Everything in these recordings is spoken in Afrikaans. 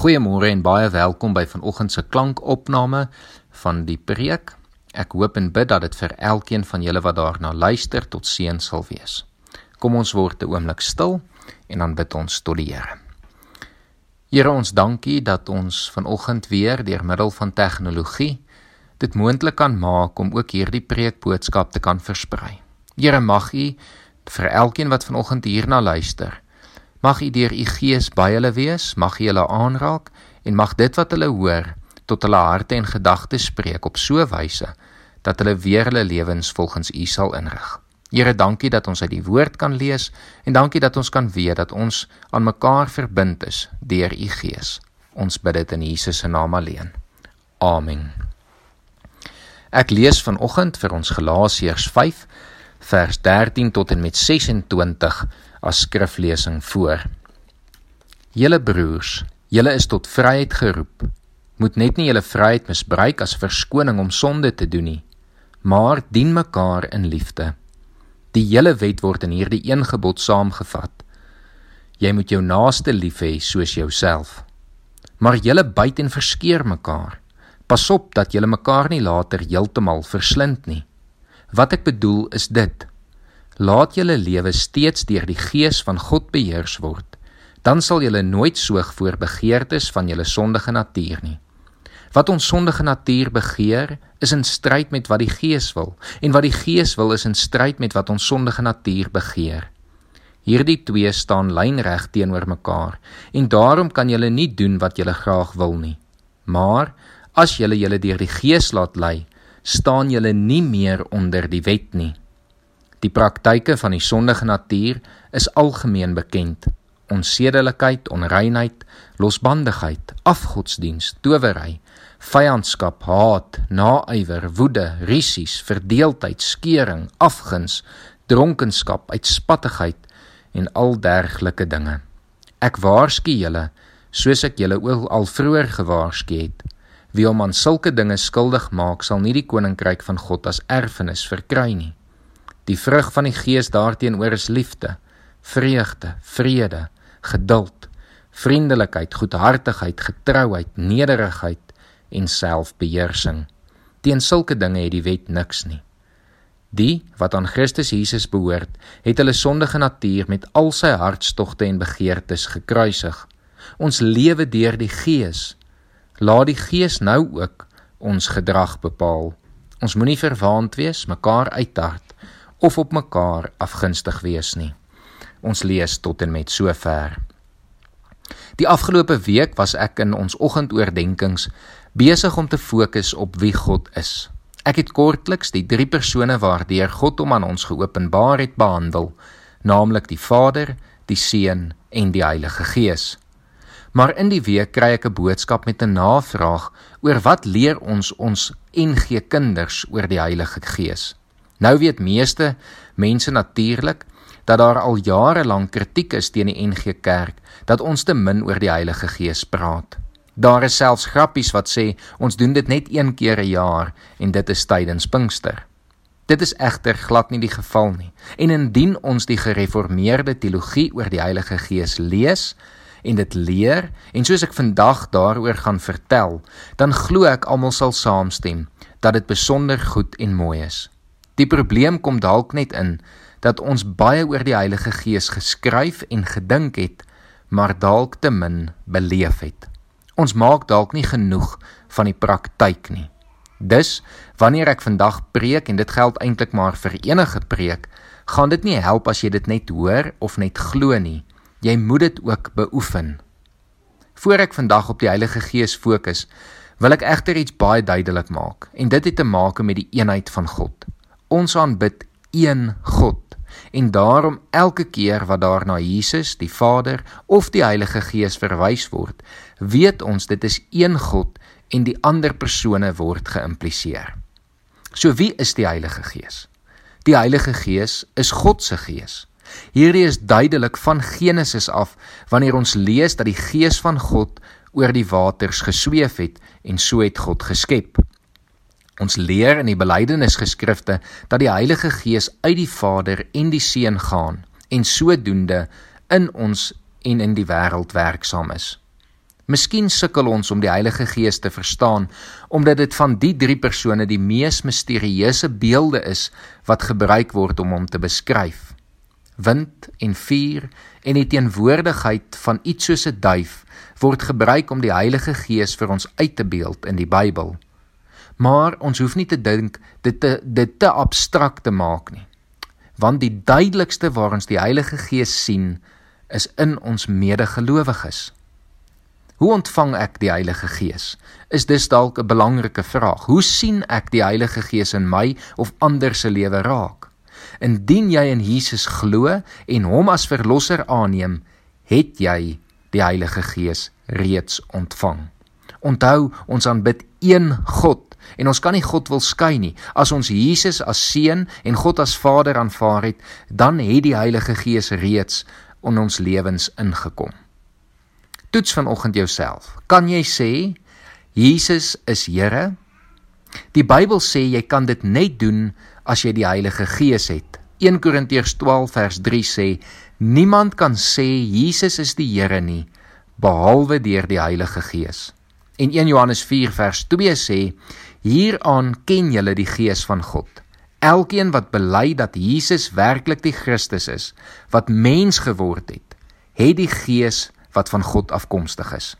Goeiemôre en baie welkom by vanoggend se klankopname van die preek. Ek hoop en bid dat dit vir elkeen van julle wat daarna luister tot seën sal wees. Kom ons word 'n oomblik stil en dan bid ons tot die Here. Here ons dankie dat ons vanoggend weer deur middel van tegnologie dit moontlik kan maak om ook hierdie preekboodskap te kan versprei. Here mag U vir elkeen wat vanoggend hierna luister Mag U deur U Gees by hulle wees, mag U hulle aanraak en mag dit wat hulle hoor tot hulle harte en gedagtes spreek op so 'n wyse dat hulle weer hulle lewens volgens U sal inrig. Here, dankie dat ons uit die woord kan lees en dankie dat ons kan weet dat ons aan mekaar verbind is deur U Gees. Ons bid dit in Jesus se naam alleen. Amen. Ek lees vanoggend vir ons Galasiërs 5 vers 13 tot en met 26 as skriflesing voor. Julle broers, julle is tot vryheid geroep. Moet net nie julle vryheid misbruik as verskoning om sonde te doen nie, maar dien mekaar in liefde. Die hele wet word in hierdie een gebod saamgevat. Jy moet jou naaste lief hê soos jouself. Maar julle byt en verskeer mekaar. Pas op dat julle mekaar nie later heeltemal verslind nie. Wat ek bedoel is dit: Laat julle lewe steeds deur die Gees van God beheers word. Dan sal julle nooit soog voor begeertes van julle sondige natuur nie. Wat ons sondige natuur begeer, is in stryd met wat die Gees wil, en wat die Gees wil is in stryd met wat ons sondige natuur begeer. Hierdie twee staan lynreg teenoor mekaar, en daarom kan julle nie doen wat julle graag wil nie. Maar as julle julle deur die Gees laat lei, staan julle nie meer onder die wet nie. Die praktyke van die sondige natuur is algemeen bekend. Onsedelikheid, onreinheid, losbandigheid, afgodsdiens, towery, vyandskap, haat, naaiwer, woede, risies, verdeeldheid, skering, afguns, dronkenskap, uitspattigheid en al dergelike dinge. Ek waarsku julle, soos ek julle ook al vroeër gewaarsku het, wie om aan sulke dinge skuldig maak, sal nie die koninkryk van God as erfenis verkry nie. Die vrug van die Gees daarteenoor is liefde, vreugde, vrede, geduld, vriendelikheid, goedhartigheid, getrouheid, nederigheid en selfbeheersing. Teen sulke dinge het die wet niks nie. Die wat aan Christus Jesus behoort, het hulle sondige natuur met al sy hartstogte en begeertes gekruisig. Ons lewe deur die Gees. Laat die Gees nou ook ons gedrag bepaal. Ons moenie verwaand wees, mekaar uithard of op mekaar afgunstig wees nie. Ons lees tot en met sover. Die afgelope week was ek in ons oggendoordenkings besig om te fokus op wie God is. Ek het kortliks die drie persone waardeur God hom aan ons geopenbaar het behandel, naamlik die Vader, die Seun en die Heilige Gees. Maar in die week kry ek 'n boodskap met 'n navraag oor wat leer ons ons NG kinders oor die Heilige Gees. Nou weet meeste mense natuurlik dat daar al jare lank kritiek is teen die NG Kerk dat ons te min oor die Heilige Gees praat. Daar is selfs grappies wat sê ons doen dit net een keer 'n jaar en dit is tydens Pinkster. Dit is egter glad nie die geval nie. En indien ons die gereformeerde teologie oor die Heilige Gees lees en dit leer en soos ek vandag daaroor gaan vertel, dan glo ek almal sal saamstem dat dit besonder goed en mooi is. Die probleem kom dalk net in dat ons baie oor die Heilige Gees geskryf en gedink het, maar dalk te min beleef het. Ons maak dalk nie genoeg van die praktyk nie. Dus wanneer ek vandag preek en dit geld eintlik maar vir enige preek, gaan dit nie help as jy dit net hoor of net glo nie. Jy moet dit ook beoefen. Voor ek vandag op die Heilige Gees fokus, wil ek egter iets baie duidelik maak en dit het te maak met die eenheid van God. Ons aanbid een God en daarom elke keer wat daar na Jesus, die Vader of die Heilige Gees verwys word, weet ons dit is een God en die ander persone word geïmpliseer. So wie is die Heilige Gees? Die Heilige Gees is God se Gees. Hierdie is duidelik van Genesis af wanneer ons lees dat die Gees van God oor die waters gesweef het en so het God geskep. Ons leer in die belydenisgeskrifte dat die Heilige Gees uit die Vader en die Seun gaan en sodoende in ons en in die wêreld werksaam is. Miskien sukkel ons om die Heilige Gees te verstaan omdat dit van die drie persone die mees misterieuse beelde is wat gebruik word om hom te beskryf. Wind en vuur en die teenwoordigheid van iets soos 'n duif word gebruik om die Heilige Gees vir ons uit te beeld in die Bybel. Maar ons hoef nie te dink dit te dit te abstrakt te maak nie. Want die duidelikste waar ons die Heilige Gees sien, is in ons medegelowiges. Hoe ontvang ek die Heilige Gees? Is dis dalk 'n belangrike vraag. Hoe sien ek die Heilige Gees in my of ander se lewe raak? Indien jy in Jesus glo en hom as verlosser aanneem, het jy die Heilige Gees reeds ontvang. Onthou, ons aanbid een God en ons kan nie God wil skei nie. As ons Jesus as seun en God as Vader aanvaar het, dan het die Heilige Gees reeds in ons lewens ingekom. Toets vanoggend jouself. Kan jy sê Jesus is Here? Die Bybel sê jy kan dit net doen as jy die Heilige Gees het. 1 Korintiërs 12 vers 3 sê niemand kan sê Jesus is die Here nie behalwe deur die Heilige Gees. En 1 Johannes 4 vers 2 sê hieraan ken julle die Gees van God. Elkeen wat bely dat Jesus werklik die Christus is, wat mens geword het, het die Gees wat van God afkomstig is.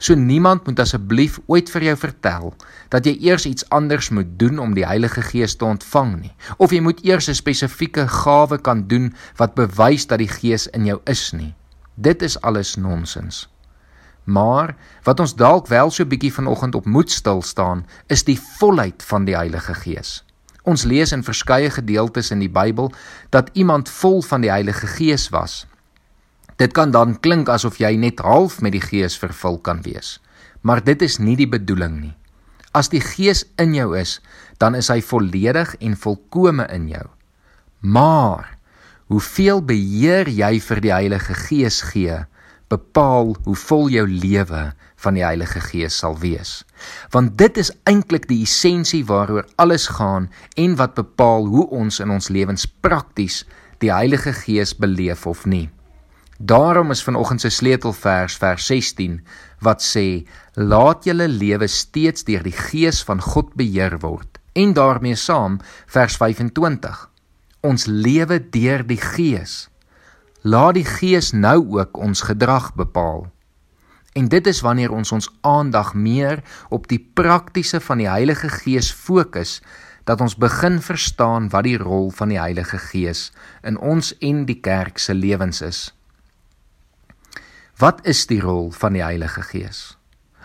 So niemand moet asseblief ooit vir jou vertel dat jy eers iets anders moet doen om die Heilige Gees te ontvang nie, of jy moet eers 'n spesifieke gawe kan doen wat bewys dat die Gees in jou is nie. Dit is alles nonsens. Maar wat ons dalk wel so bietjie vanoggend op moet stil staan, is die volheid van die Heilige Gees. Ons lees in verskeie gedeeltes in die Bybel dat iemand vol van die Heilige Gees was. Dit kan dan klink asof jy net half met die Gees vervul kan wees, maar dit is nie die bedoeling nie. As die Gees in jou is, dan is hy volledig en volkome in jou. Maar hoeveel beheer jy vir die Heilige Gees gee, bepaal hoe vol jou lewe van die Heilige Gees sal wees. Want dit is eintlik die essensie waaroor alles gaan en wat bepaal hoe ons in ons lewens prakties die Heilige Gees beleef of nie. Daarom is vanoggend se sleutelvers vers 16 wat sê: "Laat julle lewe steeds deur die Gees van God beheer word." En daarmee saam vers 25: Ons lewe deur die Gees. Laat die Gees nou ook ons gedrag bepaal. En dit is wanneer ons ons aandag meer op die praktiese van die Heilige Gees fokus dat ons begin verstaan wat die rol van die Heilige Gees in ons en die kerk se lewens is. Wat is die rol van die Heilige Gees?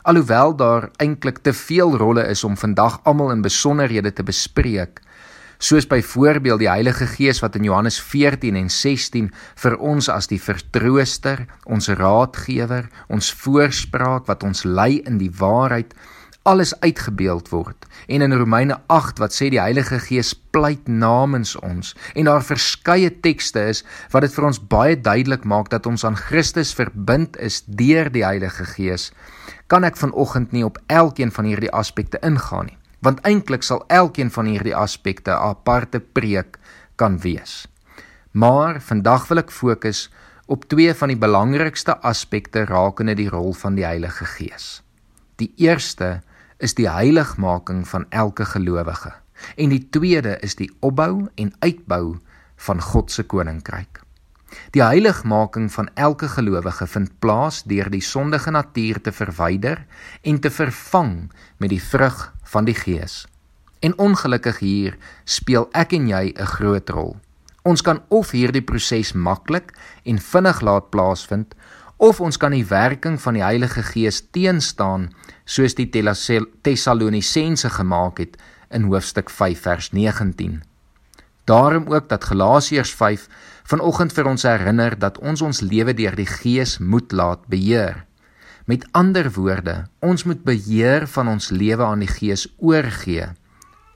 Alhoewel daar eintlik te veel rolle is om vandag almal in besonderhede te bespreek, soos byvoorbeeld die Heilige Gees wat in Johannes 14 en 16 vir ons as die vertrooster, ons raadgewer, ons voorspraak wat ons lei in die waarheid alles uitgebeeld word. En in Romeine 8 wat sê die Heilige Gees pleit namens ons en daar verskeie tekste is wat dit vir ons baie duidelik maak dat ons aan Christus verbind is deur die Heilige Gees, kan ek vanoggend nie op elkeen van hierdie aspekte ingaan nie, want eintlik sal elkeen van hierdie aspekte 'n aparte preek kan wees. Maar vandag wil ek fokus op twee van die belangrikste aspekte rakende die rol van die Heilige Gees. Die eerste is die heiligmaking van elke gelowige en die tweede is die opbou en uitbou van God se koninkryk. Die heiligmaking van elke gelowige vind plaas deur die sondige natuur te verwyder en te vervang met die vrug van die Gees. En ongelukkig hier speel ek en jy 'n groot rol. Ons kan of hierdie proses maklik en vinnig laat plaasvind of ons kan die werking van die Heilige Gees teenstaan soos die Tessalonisense gemaak het in hoofstuk 5 vers 19. Daarom ook dat Galasiërs 5 vanoggend vir ons herinner dat ons ons lewe deur die Gees moet laat beheer. Met ander woorde, ons moet beheer van ons lewe aan die Gees oorgee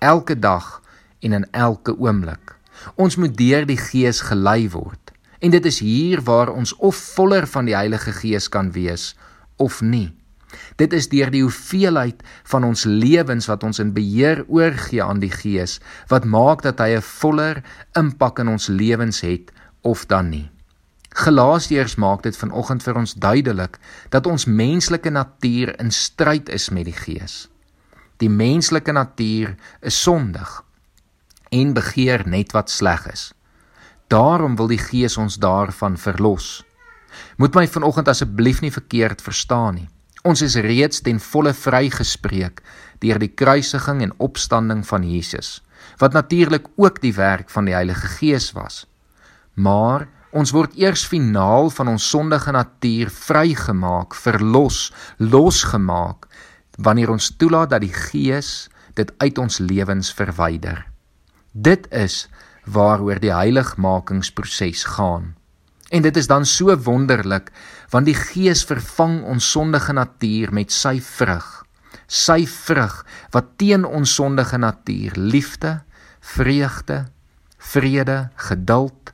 elke dag en in elke oomblik. Ons moet deur die Gees gelei word. En dit is hier waar ons of voller van die Heilige Gees kan wees of nie. Dit is deur die hoeveelheid van ons lewens wat ons in beheer oorgee aan die Gees wat maak dat hy 'n voller impak in ons lewens het of dan nie. Galasiërs maak dit vanoggend vir ons duidelik dat ons menslike natuur in stryd is met die Gees. Die menslike natuur is sondig en begeer net wat sleg is. Daarom wil die Gees ons daarvan verlos. Moet my vanoggend asseblief nie verkeerd verstaan nie. Ons is reeds ten volle vrygespreek deur die kruisiging en opstanding van Jesus, wat natuurlik ook die werk van die Heilige Gees was. Maar Ons word eers finaal van ons sondige natuur vrygemaak, verlos, losgemaak wanneer ons toelaat dat die Gees dit uit ons lewens verwyder. Dit is waaroor die heiligmakingsproses gaan. En dit is dan so wonderlik want die Gees vervang ons sondige natuur met sy vrug. Sy vrug wat teen ons sondige natuur liefde, vreugde, vrede, geduld,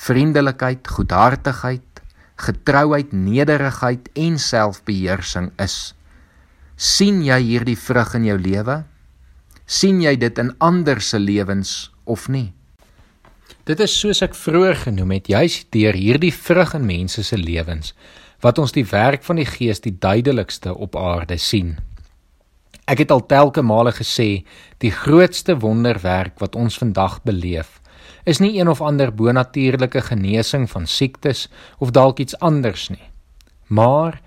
vriendelikheid, goedhartigheid, getrouheid, nederigheid en selfbeheersing is. sien jy hierdie vrug in jou lewe? sien jy dit in ander se lewens of nie? Dit is soos ek vroeër genoem het, juis deur hierdie vrug in mense se lewens wat ons die werk van die Gees die duidelikste op aarde sien. Ek het al telke male gesê, die grootste wonderwerk wat ons vandag beleef, is nie een of ander bonatuurlike genesing van siektes of dalk iets anders nie. Maar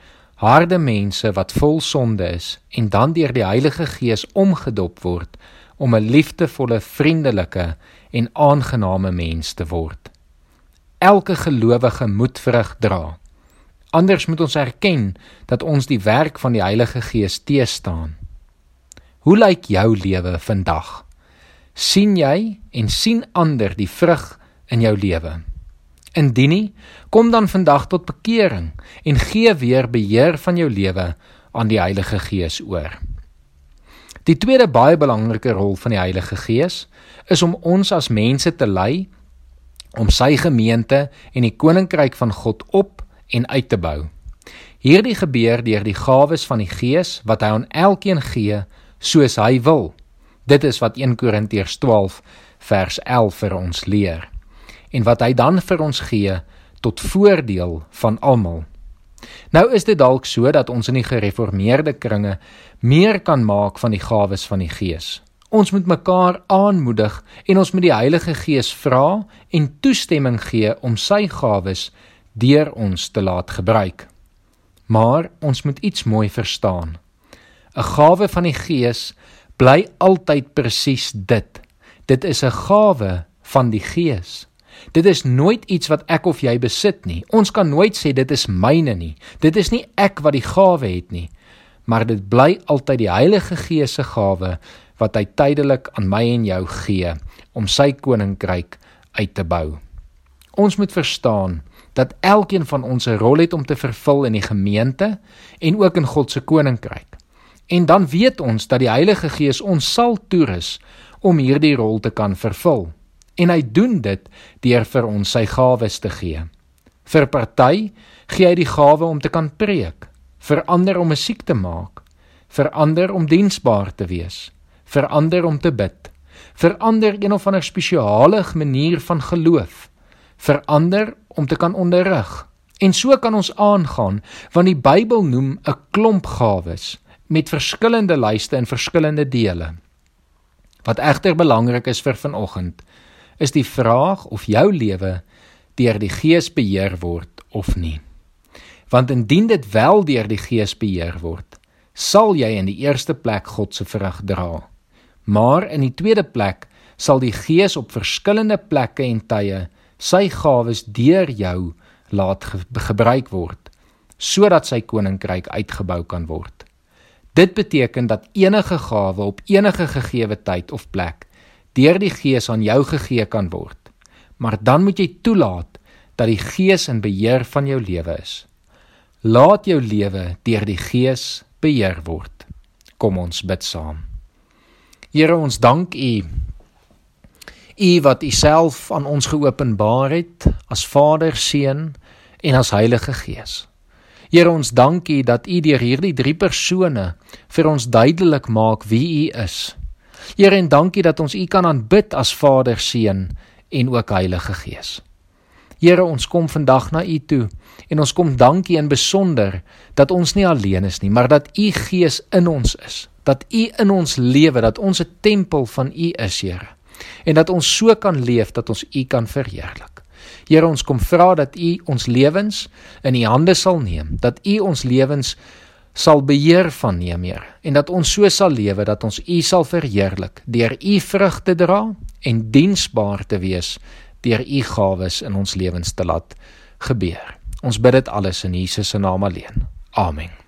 harde mense wat vol sonde is en dan deur die Heilige Gees omgedop word om 'n liefdevolle, vriendelike en aangename mens te word. Elke gelowige moet vrug dra. Anders moet ons erken dat ons die werk van die Heilige Gees teëstaan. Hoe lyk jou lewe vandag? Sien jy en sien ander die vrug in jou lewe. Indien nie, kom dan vandag tot bekering en gee weer beheer van jou lewe aan die Heilige Gees oor. Die tweede baie belangrike rol van die Heilige Gees is om ons as mense te lei om sy gemeente en die koninkryk van God op en uit te bou. Hierdie gebeur deur die gawes van die Gees wat hy aan elkeen gee soos hy wil. Dit is wat 1 Korintiërs 12 vers 11 vir ons leer. En wat hy dan vir ons gee tot voordeel van almal. Nou is dit dalk so dat ons in die gereformeerde kringe meer kan maak van die gawes van die Gees. Ons moet mekaar aanmoedig en ons moet die Heilige Gees vra en toestemming gee om sy gawes deur ons te laat gebruik. Maar ons moet iets mooi verstaan. 'n Gawe van die Gees bly altyd presies dit. Dit is 'n gawe van die Gees. Dit is nooit iets wat ek of jy besit nie. Ons kan nooit sê dit is myne nie. Dit is nie ek wat die gawe het nie, maar dit bly altyd die Heilige Gees se gawe wat hy tydelik aan my en jou gee om sy koninkryk uit te bou. Ons moet verstaan dat elkeen van ons 'n rol het om te vervul in die gemeente en ook in God se koninkryk. En dan weet ons dat die Heilige Gees ons sal toerus om hierdie rol te kan vervul. En hy doen dit deur vir ons sy gawes te gee. Vir party gee hy die gawe om te kan preek, vir ander om musiek te maak, vir ander om diensbaar te wees, vir ander om te bid, vir ander een of ander spesiale manier van geloof, vir ander om te kan onderrig. En so kan ons aangaan want die Bybel noem 'n klomp gawes met verskillende lyste in verskillende dele. Wat egter belangrik is vir vanoggend, is die vraag of jou lewe deur die Gees beheer word of nie. Want indien dit wel deur die Gees beheer word, sal jy in die eerste plek God se vrug dra. Maar in die tweede plek sal die Gees op verskillende plekke en tye sy gawes deur jou laat ge gebruik word sodat sy koninkryk uitgebou kan word. Dit beteken dat enige gawe op enige gegeewe tyd of plek deur die Gees aan jou gegee kan word. Maar dan moet jy toelaat dat die Gees in beheer van jou lewe is. Laat jou lewe deur die Gees beheer word. Kom ons bid saam. Here, ons dank U. U wat U self aan ons geopenbaar het as Vader, Seun en as Heilige Gees. Here ons dankie dat U deur hierdie drie persone vir ons duidelik maak wie U is. Here en dankie dat ons U kan aanbid as Vader, Seun en ook Heilige Gees. Here, ons kom vandag na U toe en ons kom dankie in besonder dat ons nie alleen is nie, maar dat U Gees in ons is, dat U in ons lewe, dat ons 'n tempel van U is, Here. En dat ons so kan leef dat ons U kan verheerlik. Here, ons kom vra dat U ons lewens in U hande sal neem, dat U ons lewens sal beheer van neem, Here, en dat ons so sal lewe dat ons U sal verheerlik deur U vrugte dra en diensbaar te wees deur U gawes in ons lewens te laat gebeur. Ons bid dit alles in Jesus se naam alleen. Amen.